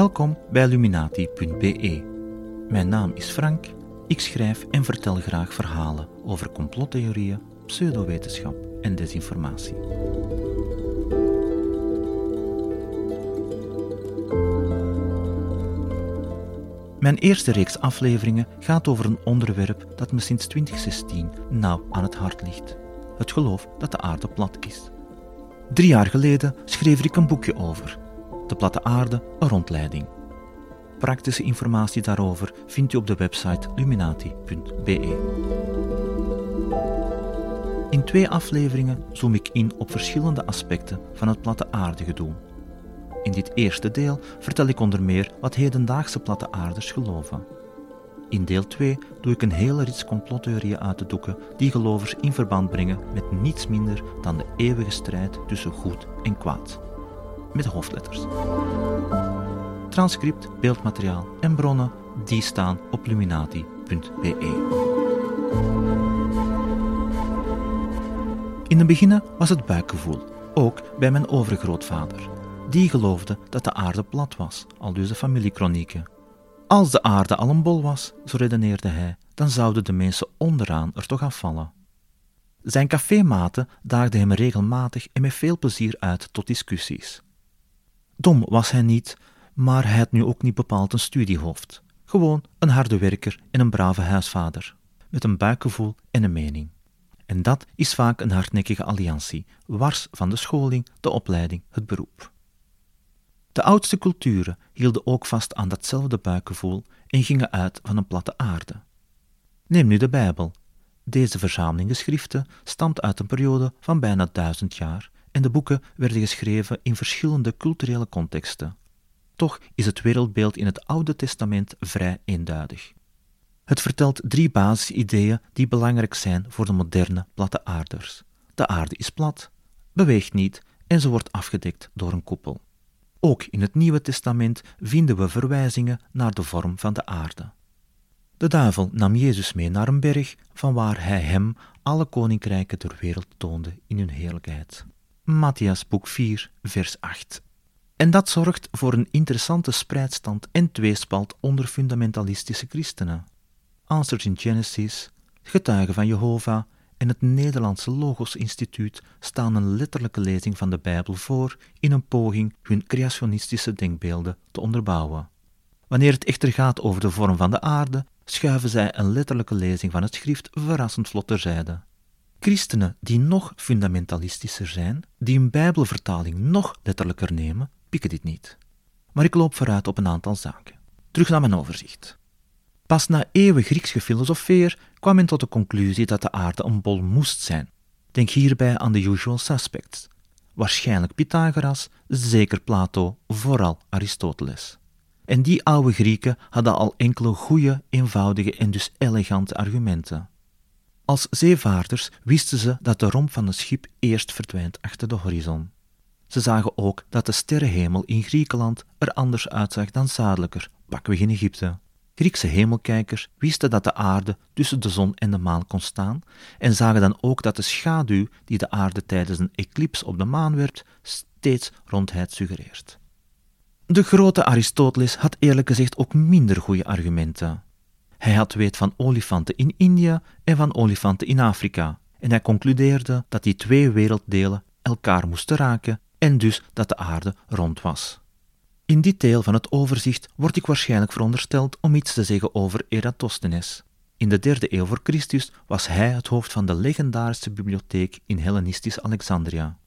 Welkom bij Illuminati.be. Mijn naam is Frank. Ik schrijf en vertel graag verhalen over complottheorieën, pseudowetenschap en desinformatie. Mijn eerste reeks afleveringen gaat over een onderwerp dat me sinds 2016 nauw aan het hart ligt: het geloof dat de aarde plat is. Drie jaar geleden schreef ik een boekje over: De platte aarde, een rondleiding. Praktische informatie daarover vindt u op de website luminati.be. In twee afleveringen zoom ik in op verschillende aspecten van het platte aardegedoe. In dit eerste deel vertel ik onder meer wat hedendaagse platte aarders geloven. In deel 2 doe ik een hele rits complottheorieën uit de doeken die gelovers in verband brengen met niets minder dan de eeuwige strijd tussen goed en kwaad. Met hoofdletters. Transcript, beeldmateriaal en bronnen die staan op luminati.be. In het begin was het buikgevoel, ook bij mijn overgrootvader. Die geloofde dat de aarde plat was, al dus de familiekronieken. Als de aarde al een bol was, zo redeneerde hij, dan zouden de mensen onderaan er toch afvallen. Zijn cafématen daagden hem regelmatig en met veel plezier uit tot discussies. Dom was hij niet, maar hij had nu ook niet bepaald een studiehoofd. Gewoon een harde werker en een brave huisvader, met een buikgevoel en een mening. En dat is vaak een hardnekkige alliantie, wars van de scholing, de opleiding, het beroep. De oudste culturen hielden ook vast aan datzelfde buikgevoel en gingen uit van een platte aarde. Neem nu de Bijbel. Deze verzameling geschriften stamt uit een periode van bijna duizend jaar en de boeken werden geschreven in verschillende culturele contexten. Toch is het wereldbeeld in het Oude Testament vrij eenduidig. Het vertelt drie basisideeën die belangrijk zijn voor de moderne platte aarders. De aarde is plat, beweegt niet en ze wordt afgedekt door een koepel. Ook in het Nieuwe Testament vinden we verwijzingen naar de vorm van de aarde. De duivel nam Jezus mee naar een berg, van waar hij hem alle koninkrijken ter wereld toonde in hun heerlijkheid. Matthias boek 4, vers 8. En dat zorgt voor een interessante spreidstand en tweespalt onder fundamentalistische christenen. Answers in Genesis, Getuigen van Jehovah en het Nederlandse Logos Instituut staan een letterlijke lezing van de Bijbel voor in een poging hun creationistische denkbeelden te onderbouwen. Wanneer het echter gaat over de vorm van de aarde, schuiven zij een letterlijke lezing van het schrift verrassend vlot terzijde. Christenen die nog fundamentalistischer zijn, die een Bijbelvertaling nog letterlijker nemen, pikken dit niet. Maar ik loop vooruit op een aantal zaken. Terug naar mijn overzicht. Pas na eeuwen Grieks gefilosofeer kwam men tot de conclusie dat de aarde een bol moest zijn. Denk hierbij aan de usual suspects. Waarschijnlijk Pythagoras, zeker Plato, vooral Aristoteles. En die oude Grieken hadden al enkele goede, eenvoudige en dus elegante argumenten. Als zeevaarders wisten ze dat de romp van een schip eerst verdwijnt achter de horizon. Ze zagen ook dat de sterrenhemel in Griekenland er anders uitzag dan zuidelijker, pakweg in Egypte. Griekse hemelkijkers wisten dat de aarde tussen de zon en de maan kon staan en zagen dan ook dat de schaduw die de aarde tijdens een eclips op de maan werpt, steeds rondheid suggereert. De grote Aristoteles had eerlijk gezegd ook minder goede argumenten. Hij had weet van olifanten in India en van olifanten in Afrika, en hij concludeerde dat die twee werelddelen elkaar moesten raken en dus dat de aarde rond was. In dit deel van het overzicht word ik waarschijnlijk verondersteld om iets te zeggen over Eratosthenes. In de derde eeuw voor Christus was hij het hoofd van de legendarische bibliotheek in Hellenistisch Alexandria.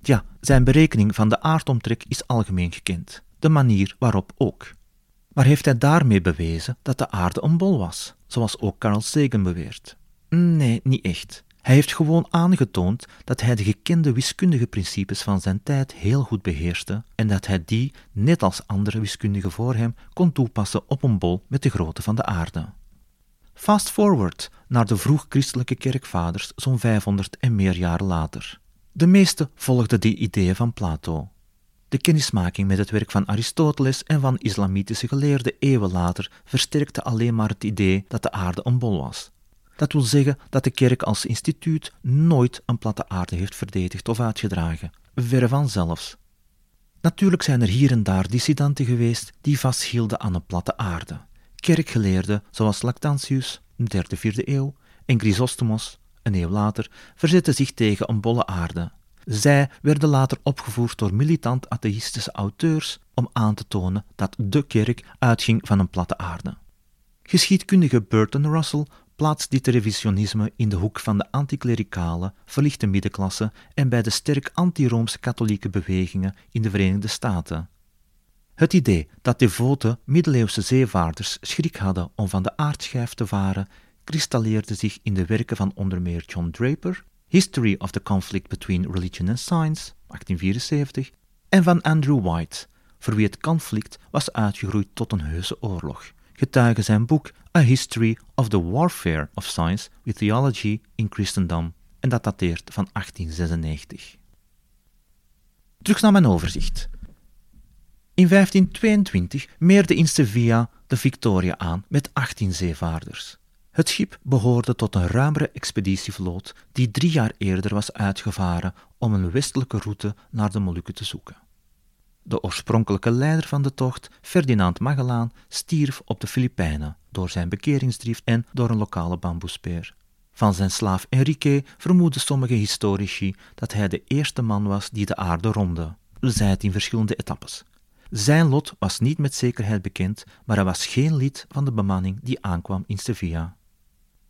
Ja, zijn berekening van de aardomtrek is algemeen gekend, de manier waarop ook. Maar heeft hij daarmee bewezen dat de aarde een bol was, zoals ook Carl Sagan beweert? Nee, niet echt. Hij heeft gewoon aangetoond dat hij de gekende wiskundige principes van zijn tijd heel goed beheerste en dat hij die, net als andere wiskundigen voor hem, kon toepassen op een bol met de grootte van de aarde. Fast forward naar de vroeg-christelijke kerkvaders zo'n 500 en meer jaren later. De meeste volgden die ideeën van Plato. De kennismaking met het werk van Aristoteles en van islamitische geleerden eeuwen later versterkte alleen maar het idee dat de aarde een bol was dat wil zeggen dat de kerk als instituut nooit een platte aarde heeft verdedigd of uitgedragen, verre van zelfs. Natuurlijk zijn er hier en daar dissidenten geweest die vasthielden aan een platte aarde. Kerkgeleerden zoals Lactantius, derde, vierde eeuw, en Chrysostomos, een eeuw later, verzetten zich tegen een bolle aarde. Zij werden later opgevoerd door militant atheïstische auteurs om aan te tonen dat de kerk uitging van een platte aarde. Geschiedkundige Burton Russell plaatst dit revisionisme in de hoek van de anticlericale, verlichte middenklasse en bij de sterk anti-Roomse katholieke bewegingen in de Verenigde Staten. Het idee dat devote middeleeuwse zeevaarders schrik hadden om van de aardschijf te varen, kristalleerde zich in de werken van onder meer John Draper, History of the Conflict Between Religion and Science, 1874, en van Andrew White, voor wie het conflict was uitgegroeid tot een heuse oorlog. Getuige zijn boek A History of the Warfare of Science with Theology in Christendom, en dat dateert van 1896. Terug naar mijn overzicht. In 1522 meerde in Sevilla de Victoria aan met 18 zeevaarders. Het schip behoorde tot een ruimere expeditievloot die drie jaar eerder was uitgevaren om een westelijke route naar de Molukken te zoeken. De oorspronkelijke leider van de tocht, Ferdinand Magellaan, stierf op de Filipijnen door zijn bekeringsdrift en door een lokale bamboespeer. Van zijn slaaf Enrique vermoeden sommige historici dat hij de eerste man was die de aarde ronde, zij het in verschillende etappes. Zijn lot was niet met zekerheid bekend, maar hij was geen lid van de bemanning die aankwam in Sevilla.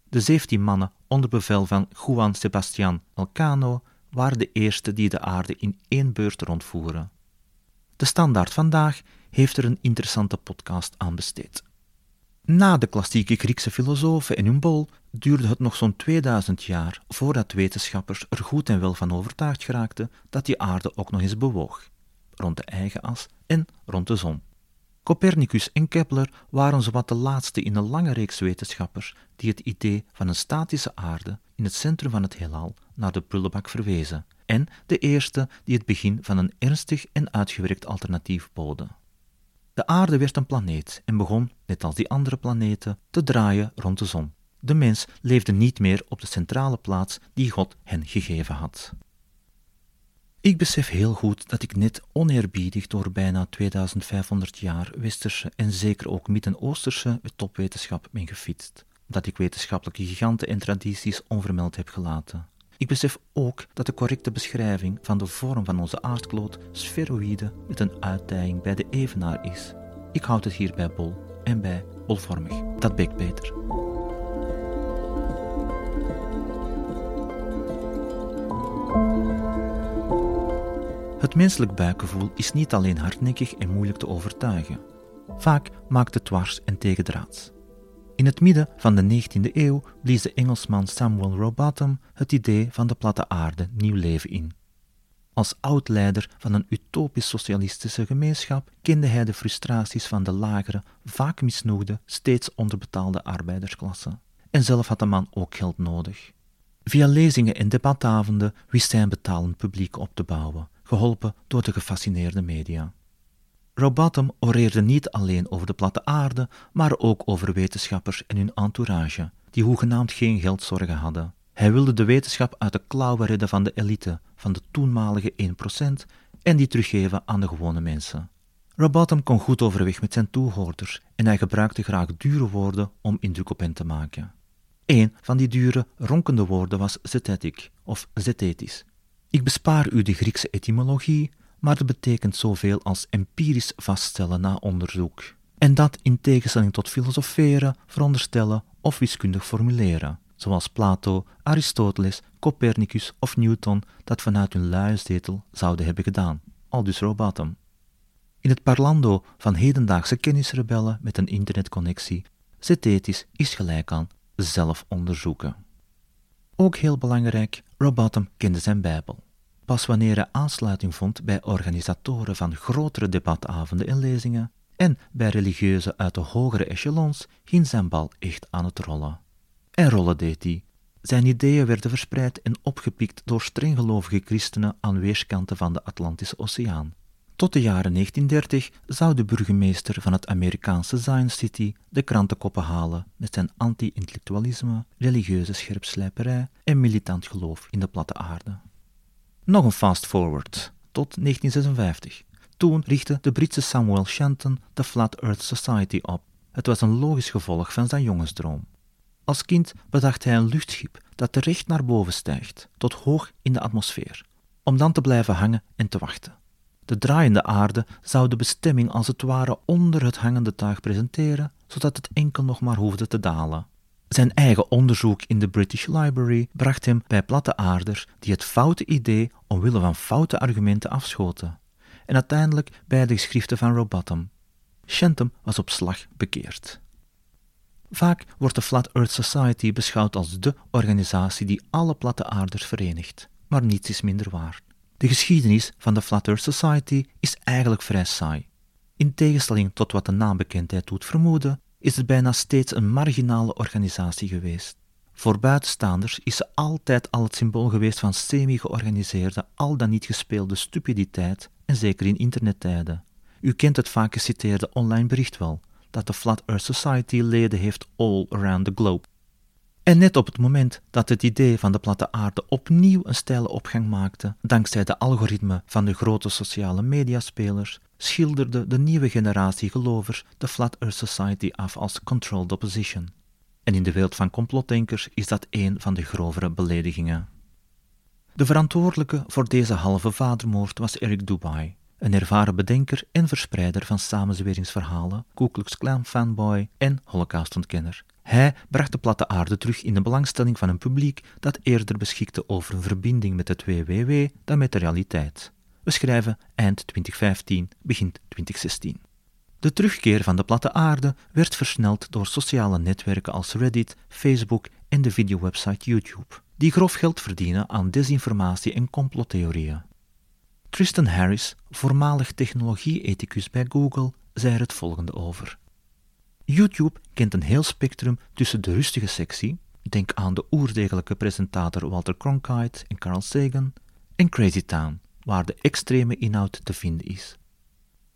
De zeventien mannen onder bevel van Juan Sebastián Elcano waren de eerste die de aarde in één beurt rondvoeren. De Standaard vandaag heeft er een interessante podcast aan besteed. Na de klassieke Griekse filosofen en hun bol duurde het nog zo'n 2000 jaar voordat wetenschappers er goed en wel van overtuigd geraakten dat die aarde ook nog eens bewoog, rond de eigen as en rond de zon. Copernicus en Kepler waren zowat de laatste in een lange reeks wetenschappers die het idee van een statische aarde in het centrum van het heelal naar de prullenbak verwezen, en de eerste die het begin van een ernstig en uitgewerkt alternatief boden. De aarde werd een planeet en begon, net als die andere planeten, te draaien rond de zon. De mens leefde niet meer op de centrale plaats die God hen gegeven had. Ik besef heel goed dat ik net oneerbiedig door bijna 2500 jaar westerse en zeker ook Midden-Oosterse topwetenschap ben gefietst, dat ik wetenschappelijke giganten en tradities onvermeld heb gelaten. Ik besef ook dat de correcte beschrijving van de vorm van onze aardkloot sferoïde met een uitdijing bij de evenaar is. Ik houd het hier bij bol en bij bolvormig. Dat bekt beter. Het menselijk buikgevoel is niet alleen hardnekkig en moeilijk te overtuigen. Vaak maakt het dwars en tegendraads. In het midden van de 19e eeuw blies de Engelsman Samuel Rowbotham het idee van de platte aarde nieuw leven in. Als oud-leider van een utopisch-socialistische gemeenschap kende hij de frustraties van de lagere, vaak misnoegde, steeds onderbetaalde arbeidersklasse. En zelf had de man ook geld nodig. Via lezingen en debatavonden wist hij een betalend publiek op te bouwen, geholpen door de gefascineerde media. Robotham oreerde niet alleen over de platte aarde, maar ook over wetenschappers en hun entourage, die hoegenaamd geen geldzorgen hadden. Hij wilde de wetenschap uit de klauwen redden van de elite, van de toenmalige 1%, en die teruggeven aan de gewone mensen. Robotham kon goed overweg met zijn toehoorders en hij gebruikte graag dure woorden om indruk op hen te maken. Een van die dure, ronkende woorden was zetetic of zethetisch. Ik bespaar u de Griekse etymologie, maar het betekent zoveel als empirisch vaststellen na onderzoek. En dat in tegenstelling tot filosoferen, veronderstellen of wiskundig formuleren, zoals Plato, Aristoteles, Copernicus of Newton dat vanuit hun luie zouden hebben gedaan, aldus Robatum. In het parlando van hedendaagse kennisrebellen met een internetconnectie, zethetisch is gelijk aan zelf onderzoeken. Ook heel belangrijk, Robotham kende zijn Bijbel. Pas wanneer hij aansluiting vond bij organisatoren van grotere debatavonden en lezingen en bij religieuzen uit de hogere echelons, ging zijn bal echt aan het rollen. En rollen deed hij. Zijn ideeën werden verspreid en opgepikt door strenggelovige christenen aan weerskanten van de Atlantische Oceaan. Tot de jaren 1930 zou de burgemeester van het Amerikaanse Zion City de krantenkoppen halen met zijn anti-intellectualisme, religieuze scherpslijperij en militant geloof in de platte aarde. Nog een fast forward tot 1956. Toen richtte de Britse Samuel Shenton de Flat Earth Society op. Het was een logisch gevolg van zijn jongensdroom. Als kind bedacht hij een luchtschip dat terecht naar boven stijgt, tot hoog in de atmosfeer, om dan te blijven hangen en te wachten. De draaiende aarde zou de bestemming als het ware onder het hangende tuig presenteren, zodat het enkel nog maar hoefde te dalen. Zijn eigen onderzoek in de British Library bracht hem bij platte aarders die het foute idee omwille van foute argumenten afschoten, en uiteindelijk bij de geschriften van Robotham. Shenton was op slag bekeerd. Vaak wordt de Flat Earth Society beschouwd als de organisatie die alle platte aarders verenigt, maar niets is minder waar. De geschiedenis van de Flat Earth Society is eigenlijk vrij saai. In tegenstelling tot wat de naambekendheid doet vermoeden, is het bijna steeds een marginale organisatie geweest. Voor buitenstaanders is ze altijd al het symbool geweest van semi-georganiseerde, al dan niet gespeelde stupiditeit, en zeker in internettijden. U kent het vaak geciteerde online bericht wel, dat de Flat Earth Society leden heeft all around the globe. En net op het moment dat het idee van de platte aarde opnieuw een steile opgang maakte, dankzij de algoritme van de grote sociale mediaspelers, schilderde de nieuwe generatie gelovers de Flat Earth Society af als controlled opposition. En in de wereld van complotdenkers is dat een van de grovere beledigingen. De verantwoordelijke voor deze halve vadermoord was Eric Dubai, een ervaren bedenker en verspreider van samenzweringsverhalen, Ku Klux Klan fanboy en holocaustontkenner. Hij bracht de platte aarde terug in de belangstelling van een publiek dat eerder beschikte over een verbinding met het WWW dan met de realiteit. We schrijven eind 2015, begin 2016. De terugkeer van de platte aarde werd versneld door sociale netwerken als Reddit, Facebook en de videowebsite YouTube, die grof geld verdienen aan desinformatie en complottheorieën. Tristan Harris, voormalig technologie-ethicus bij Google, zei er het volgende over. YouTube kent een heel spectrum tussen de rustige sectie, denk aan de oerdegelijke presentator Walter Cronkite en Carl Sagan, en Crazy Town, waar de extreme inhoud te vinden is.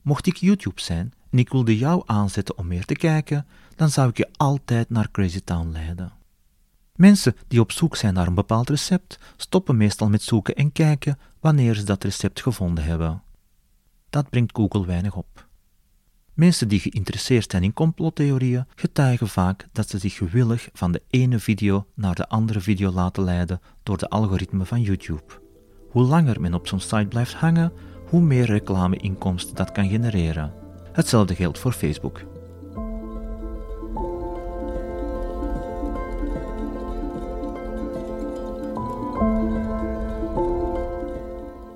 Mocht ik YouTube zijn en ik wilde jou aanzetten om meer te kijken, dan zou ik je altijd naar Crazy Town leiden. Mensen die op zoek zijn naar een bepaald recept, stoppen meestal met zoeken en kijken wanneer ze dat recept gevonden hebben. Dat brengt Google weinig op. Mensen die geïnteresseerd zijn in complottheorieën getuigen vaak dat ze zich gewillig van de ene video naar de andere video laten leiden door de algoritme van YouTube. Hoe langer men op zo'n site blijft hangen, hoe meer reclameinkomsten dat kan genereren. Hetzelfde geldt voor Facebook.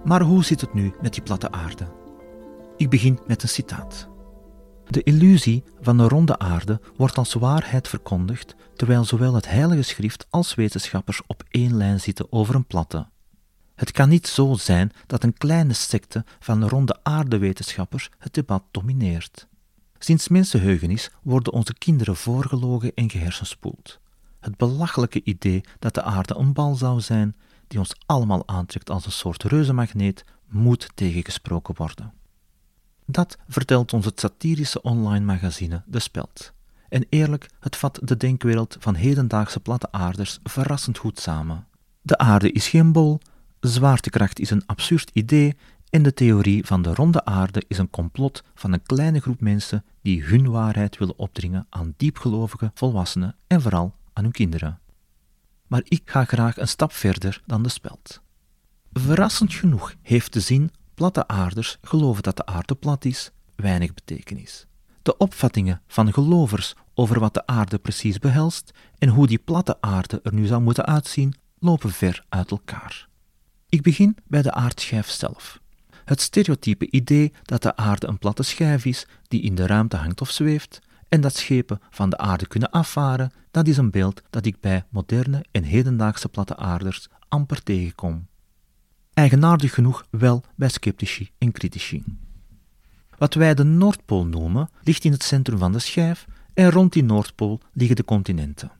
Maar hoe zit het nu met die platte aarde? Ik begin met een citaat. De illusie van een ronde aarde wordt als waarheid verkondigd, terwijl zowel het Heilige Schrift als wetenschappers op één lijn zitten over een platte. Het kan niet zo zijn dat een kleine secte van ronde aardewetenschappers het debat domineert. Sinds mensenheugenis worden onze kinderen voorgelogen en gehersenspoeld. Het belachelijke idee dat de aarde een bal zou zijn, die ons allemaal aantrekt als een soort reuzenmagneet, moet tegengesproken worden. Dat vertelt ons het satirische online magazine De Speld. En eerlijk, het vat de denkwereld van hedendaagse platte aarders verrassend goed samen. De aarde is geen bol, zwaartekracht is een absurd idee en de theorie van de ronde aarde is een complot van een kleine groep mensen die hun waarheid willen opdringen aan diepgelovige volwassenen en vooral aan hun kinderen. Maar ik ga graag een stap verder dan de speld. Verrassend genoeg heeft de zin platte aarders geloven dat de aarde plat is weinig betekenis. De opvattingen van gelovers over wat de aarde precies behelst en hoe die platte aarde er nu zou moeten uitzien, lopen ver uit elkaar. Ik begin bij de aardschijf zelf. Het stereotype idee dat de aarde een platte schijf is die in de ruimte hangt of zweeft en dat schepen van de aarde kunnen afvaren, dat is een beeld dat ik bij moderne en hedendaagse platte aarders amper tegenkom. Eigenaardig genoeg wel bij sceptici en critici. Wat wij de Noordpool noemen, ligt in het centrum van de schijf en rond die Noordpool liggen de continenten.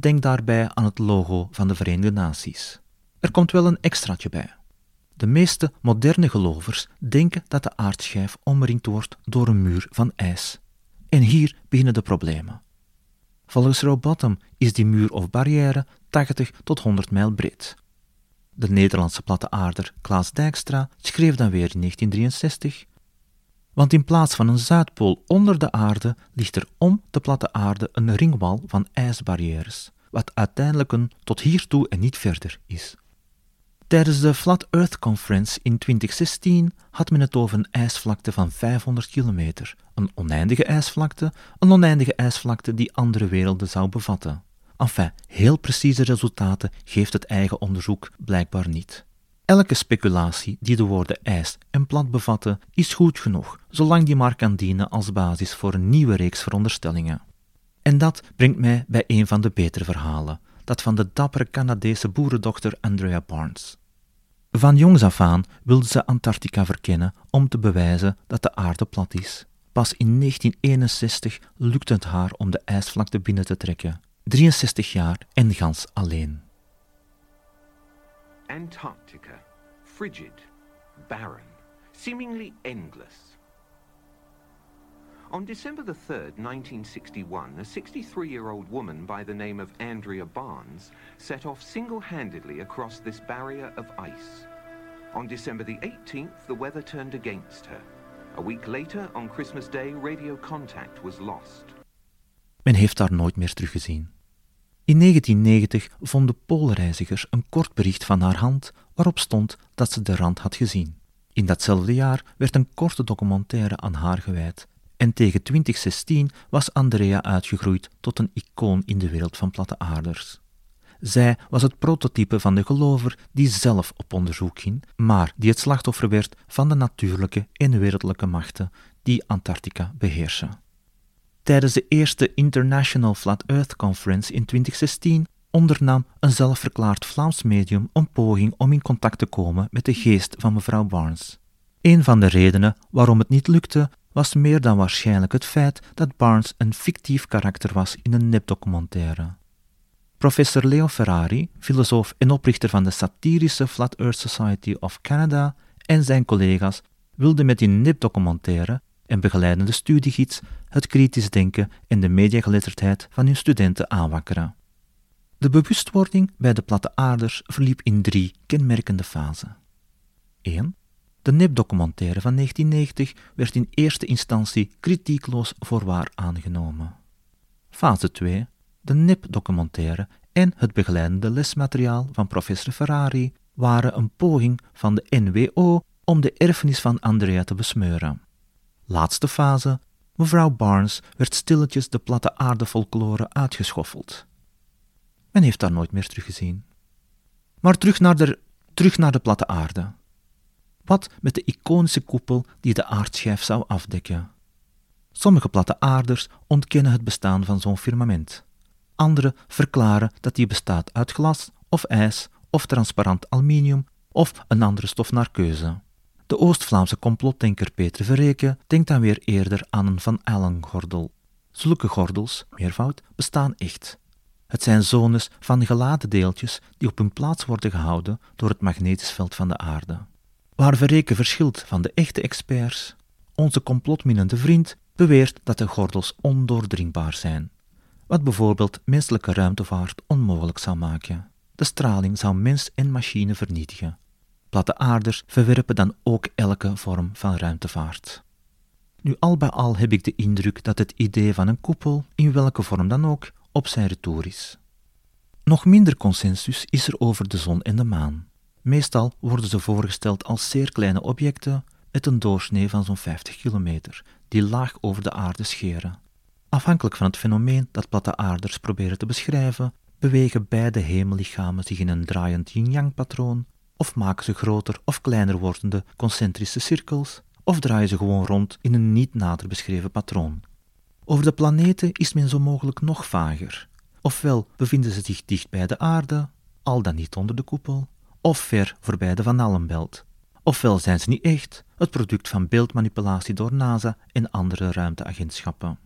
Denk daarbij aan het logo van de Verenigde Naties. Er komt wel een extraatje bij. De meeste moderne gelovers denken dat de aardschijf omringd wordt door een muur van ijs. En hier beginnen de problemen. Volgens Robotham is die muur of barrière 80 tot 100 mijl breed. De Nederlandse platte aarder Klaas Dijkstra schreef dan weer in 1963 Want in plaats van een zuidpool onder de aarde ligt er om de platte aarde een ringwal van ijsbarrières, wat uiteindelijk een tot hiertoe en niet verder is. Tijdens de Flat Earth Conference in 2016 had men het over een ijsvlakte van 500 kilometer, een oneindige ijsvlakte, een oneindige ijsvlakte die andere werelden zou bevatten. Enfin, heel precieze resultaten geeft het eigen onderzoek blijkbaar niet. Elke speculatie die de woorden ijs en plat bevatten, is goed genoeg, zolang die maar kan dienen als basis voor een nieuwe reeks veronderstellingen. En dat brengt mij bij een van de betere verhalen, dat van de dappere Canadese boerendochter Andrea Barnes. Van jongs af aan wilde ze Antarctica verkennen om te bewijzen dat de aarde plat is. Pas in 1961 lukte het haar om de ijsvlakte binnen te trekken. 63 jaar en gans alleen. Antarctica. Frigid, barren, seemingly endless. On December the 3rd, 1961, a 63-year-old woman by the name of Andrea Barnes set off single-handedly across this barrier of ice. On December the 18th, the weather turned against her. A week later, on Christmas Day, radio contact was lost. Men heeft haar nooit meer teruggezien. In 1990 vonden poolreizigers een kort bericht van haar hand waarop stond dat ze de rand had gezien. In datzelfde jaar werd een korte documentaire aan haar gewijd en tegen 2016 was Andrea uitgegroeid tot een icoon in de wereld van platte aarders. Zij was het prototype van de gelover die zelf op onderzoek ging, maar die het slachtoffer werd van de natuurlijke en wereldlijke machten die Antarctica beheersen. Tijdens de eerste International Flat Earth Conference in 2016 ondernam een zelfverklaard Vlaams medium een poging om in contact te komen met de geest van mevrouw Barnes. Een van de redenen waarom het niet lukte, was meer dan waarschijnlijk het feit dat Barnes een fictief karakter was in een nepdocumentaire. Professor Leo Ferrari, filosoof en oprichter van de satirische Flat Earth Society of Canada, en zijn collega's wilden met die nepdocumentaire en begeleidende studiegids het kritisch denken en de mediageletterdheid van hun studenten aanwakkeren. De bewustwording bij de platte aarders verliep in drie kenmerkende fasen. 1. De nepdocumentaire van 1990 werd in eerste instantie kritiekloos voor waar aangenomen. Fase 2. De nepdocumentaire en het begeleidende lesmateriaal van professor Ferrari waren een poging van de NWO om de erfenis van Andrea te besmeuren. Laatste fase. Mevrouw Barnes werd stilletjes de platte aardefolklore uitgeschoffeld. Men heeft haar nooit meer teruggezien. Maar terug naar de, terug naar de platte aarde. Wat met de iconische koepel die de aardschijf zou afdekken? Sommige platte aarders ontkennen het bestaan van zo'n firmament. Anderen verklaren dat die bestaat uit glas of ijs of transparant aluminium of een andere stof naar keuze. De Oost-Vlaamse complotdenker Peter Verreken denkt dan weer eerder aan een Van Allen-gordel. Zulke gordels, meervoud, bestaan echt. Het zijn zones van geladen deeltjes die op hun plaats worden gehouden door het magnetisch veld van de aarde. Waar Verreken verschilt van de echte experts, onze complotminende vriend beweert dat de gordels ondoordringbaar zijn, wat bijvoorbeeld menselijke ruimtevaart onmogelijk zou maken. De straling zou mens en machine vernietigen. Platte aarders verwerpen dan ook elke vorm van ruimtevaart. Nu al bij al heb ik de indruk dat het idee van een koepel, in welke vorm dan ook, op zijn retour is. Nog minder consensus is er over de zon en de maan. Meestal worden ze voorgesteld als zeer kleine objecten met een doorsnee van zo'n 50 kilometer, die laag over de aarde scheren. Afhankelijk van het fenomeen dat platte aarders proberen te beschrijven, bewegen beide hemellichamen zich in een draaiend yin-yang patroon, of maken ze groter of kleiner wordende concentrische cirkels, of draaien ze gewoon rond in een niet nader beschreven patroon. Over de planeten is men zo mogelijk nog vager. Ofwel bevinden ze zich dicht bij de aarde, al dan niet onder de koepel, of ver voorbij de Van Allenbelt. Ofwel zijn ze niet echt, het product van beeldmanipulatie door NASA en andere ruimteagentschappen.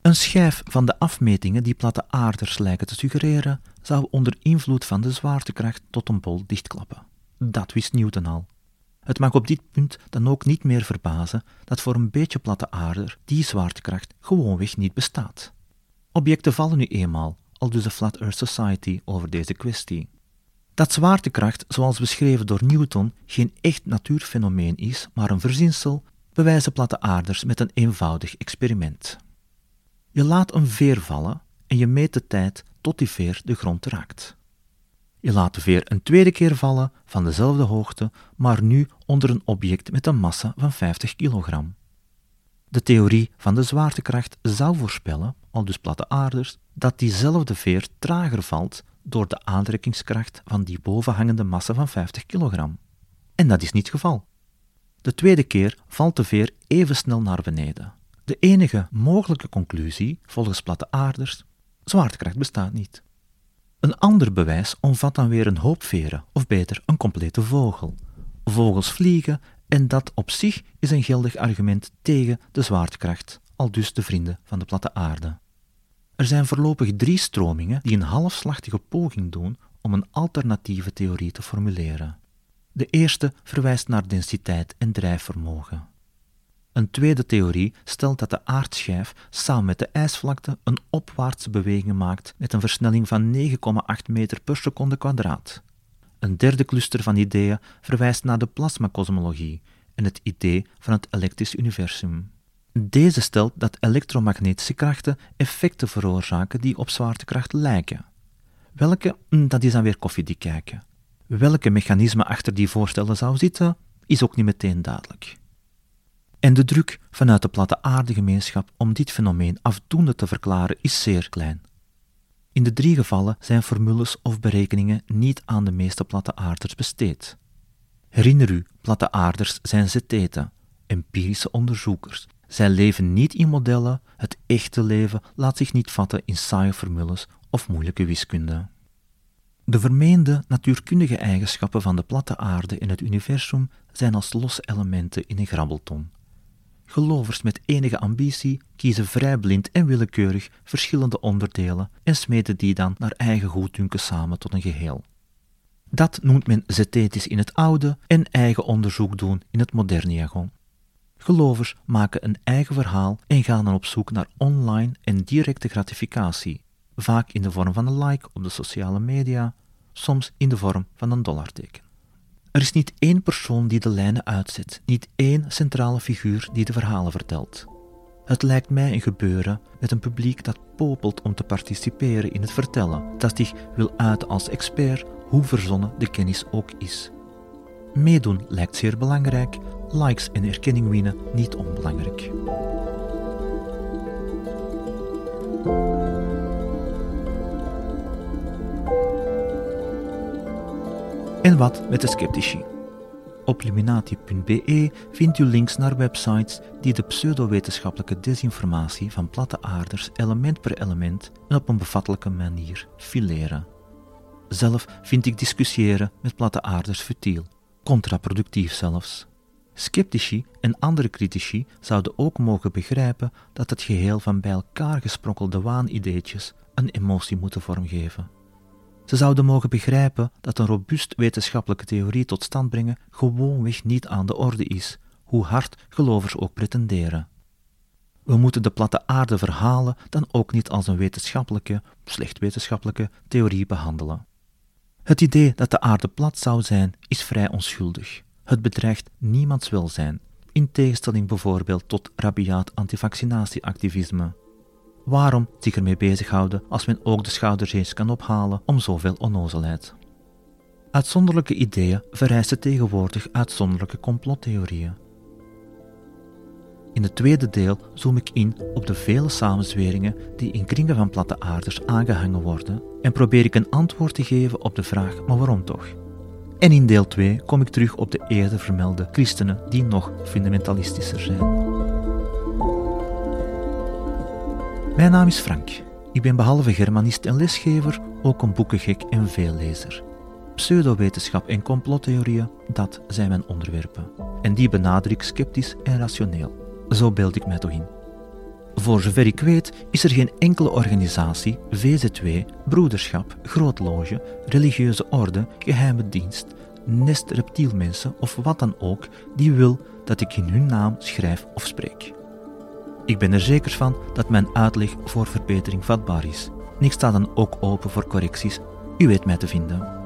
Een schijf van de afmetingen die platte aarders lijken te suggereren, zou onder invloed van de zwaartekracht tot een bol dichtklappen. Dat wist Newton al. Het mag op dit punt dan ook niet meer verbazen dat voor een beetje platte aarde die zwaartekracht gewoonweg niet bestaat. Objecten vallen nu eenmaal, al dus de Flat Earth Society over deze kwestie. Dat zwaartekracht, zoals beschreven door Newton, geen echt natuurfenomeen is, maar een verzinsel, bewijzen platte aarders met een eenvoudig experiment. Je laat een veer vallen en je meet de tijd tot die veer de grond raakt. Je laat de veer een tweede keer vallen van dezelfde hoogte, maar nu onder een object met een massa van 50 kilogram. De theorie van de zwaartekracht zou voorspellen, al dus platte aarders, dat diezelfde veer trager valt door de aantrekkingskracht van die bovenhangende massa van 50 kilogram. En dat is niet het geval. De tweede keer valt de veer even snel naar beneden. De enige mogelijke conclusie, volgens platte aarders, zwaartekracht bestaat niet. Een ander bewijs omvat dan weer een hoop veren, of beter een complete vogel. Vogels vliegen en dat op zich is een geldig argument tegen de zwaartekracht, al dus de vrienden van de platte aarde. Er zijn voorlopig drie stromingen die een halfslachtige poging doen om een alternatieve theorie te formuleren. De eerste verwijst naar densiteit en drijfvermogen. Een tweede theorie stelt dat de aardschijf samen met de ijsvlakte een opwaartse beweging maakt met een versnelling van 9,8 meter per seconde kwadraat. Een derde cluster van ideeën verwijst naar de plasmacosmologie en het idee van het elektrisch universum. Deze stelt dat elektromagnetische krachten effecten veroorzaken die op zwaartekracht lijken. Welke, hm, dat is dan weer koffiedik kijken. Welke mechanisme achter die voorstellen zou zitten, is ook niet meteen duidelijk. En de druk vanuit de platte aardegemeenschap om dit fenomeen afdoende te verklaren is zeer klein. In de drie gevallen zijn formules of berekeningen niet aan de meeste platte aarders besteed. Herinner u, platte aarders zijn zeteten, empirische onderzoekers. Zij leven niet in modellen, het echte leven laat zich niet vatten in saaie formules of moeilijke wiskunde. De vermeende natuurkundige eigenschappen van de platte aarde in het universum zijn als losse elementen in een grabbelton. Gelovers met enige ambitie kiezen vrij blind en willekeurig verschillende onderdelen en smeden die dan naar eigen goeddunken samen tot een geheel. Dat noemt men zethetisch in het oude en eigen onderzoek doen in het moderne jargon. Gelovers maken een eigen verhaal en gaan dan op zoek naar online en directe gratificatie, vaak in de vorm van een like op de sociale media, soms in de vorm van een dollarteken. Er is niet één persoon die de lijnen uitzet, niet één centrale figuur die de verhalen vertelt. Het lijkt mij een gebeuren met een publiek dat popelt om te participeren in het vertellen, dat zich wil uiten als expert, hoe verzonnen de kennis ook is. Meedoen lijkt zeer belangrijk, likes en erkenning winnen niet onbelangrijk. En wat met de sceptici? Op luminati.be vindt u links naar websites die de pseudowetenschappelijke desinformatie van platte aarders element per element en op een bevattelijke manier fileren. Zelf vind ik discussiëren met platte aarders futiel, contraproductief zelfs. Sceptici en andere critici zouden ook mogen begrijpen dat het geheel van bij elkaar gesprokkelde waanideetjes een emotie moeten vormgeven. Ze zouden mogen begrijpen dat een robuust wetenschappelijke theorie tot stand brengen gewoonweg niet aan de orde is, hoe hard gelovers ook pretenderen. We moeten de platte aarde verhalen dan ook niet als een wetenschappelijke, slecht wetenschappelijke theorie behandelen. Het idee dat de aarde plat zou zijn is vrij onschuldig. Het bedreigt niemands welzijn, in tegenstelling bijvoorbeeld tot rabiaat antivaccinatieactivisme. Waarom zich ermee bezighouden als men ook de schouders eens kan ophalen om zoveel onnozelheid? Uitzonderlijke ideeën vereisen tegenwoordig uitzonderlijke complottheorieën. In het tweede deel zoom ik in op de vele samenzweringen die in kringen van platte aarders aangehangen worden en probeer ik een antwoord te geven op de vraag: maar waarom toch? En in deel 2 kom ik terug op de eerder vermelde christenen die nog fundamentalistischer zijn. Mijn naam is Frank. Ik ben behalve germanist en lesgever ook een boekengek en veellezer. Pseudowetenschap en complottheorieën, dat zijn mijn onderwerpen. En die benader ik sceptisch en rationeel. Zo beeld ik mij toch in. Voor zover ik weet is er geen enkele organisatie, VZ2, broederschap, grootloge, religieuze orde, geheime dienst, nest reptielmensen of wat dan ook die wil dat ik in hun naam schrijf of spreek. Ik ben er zeker van dat mijn uitleg voor verbetering vatbaar is. Ik sta dan ook open voor correcties. U weet mij te vinden.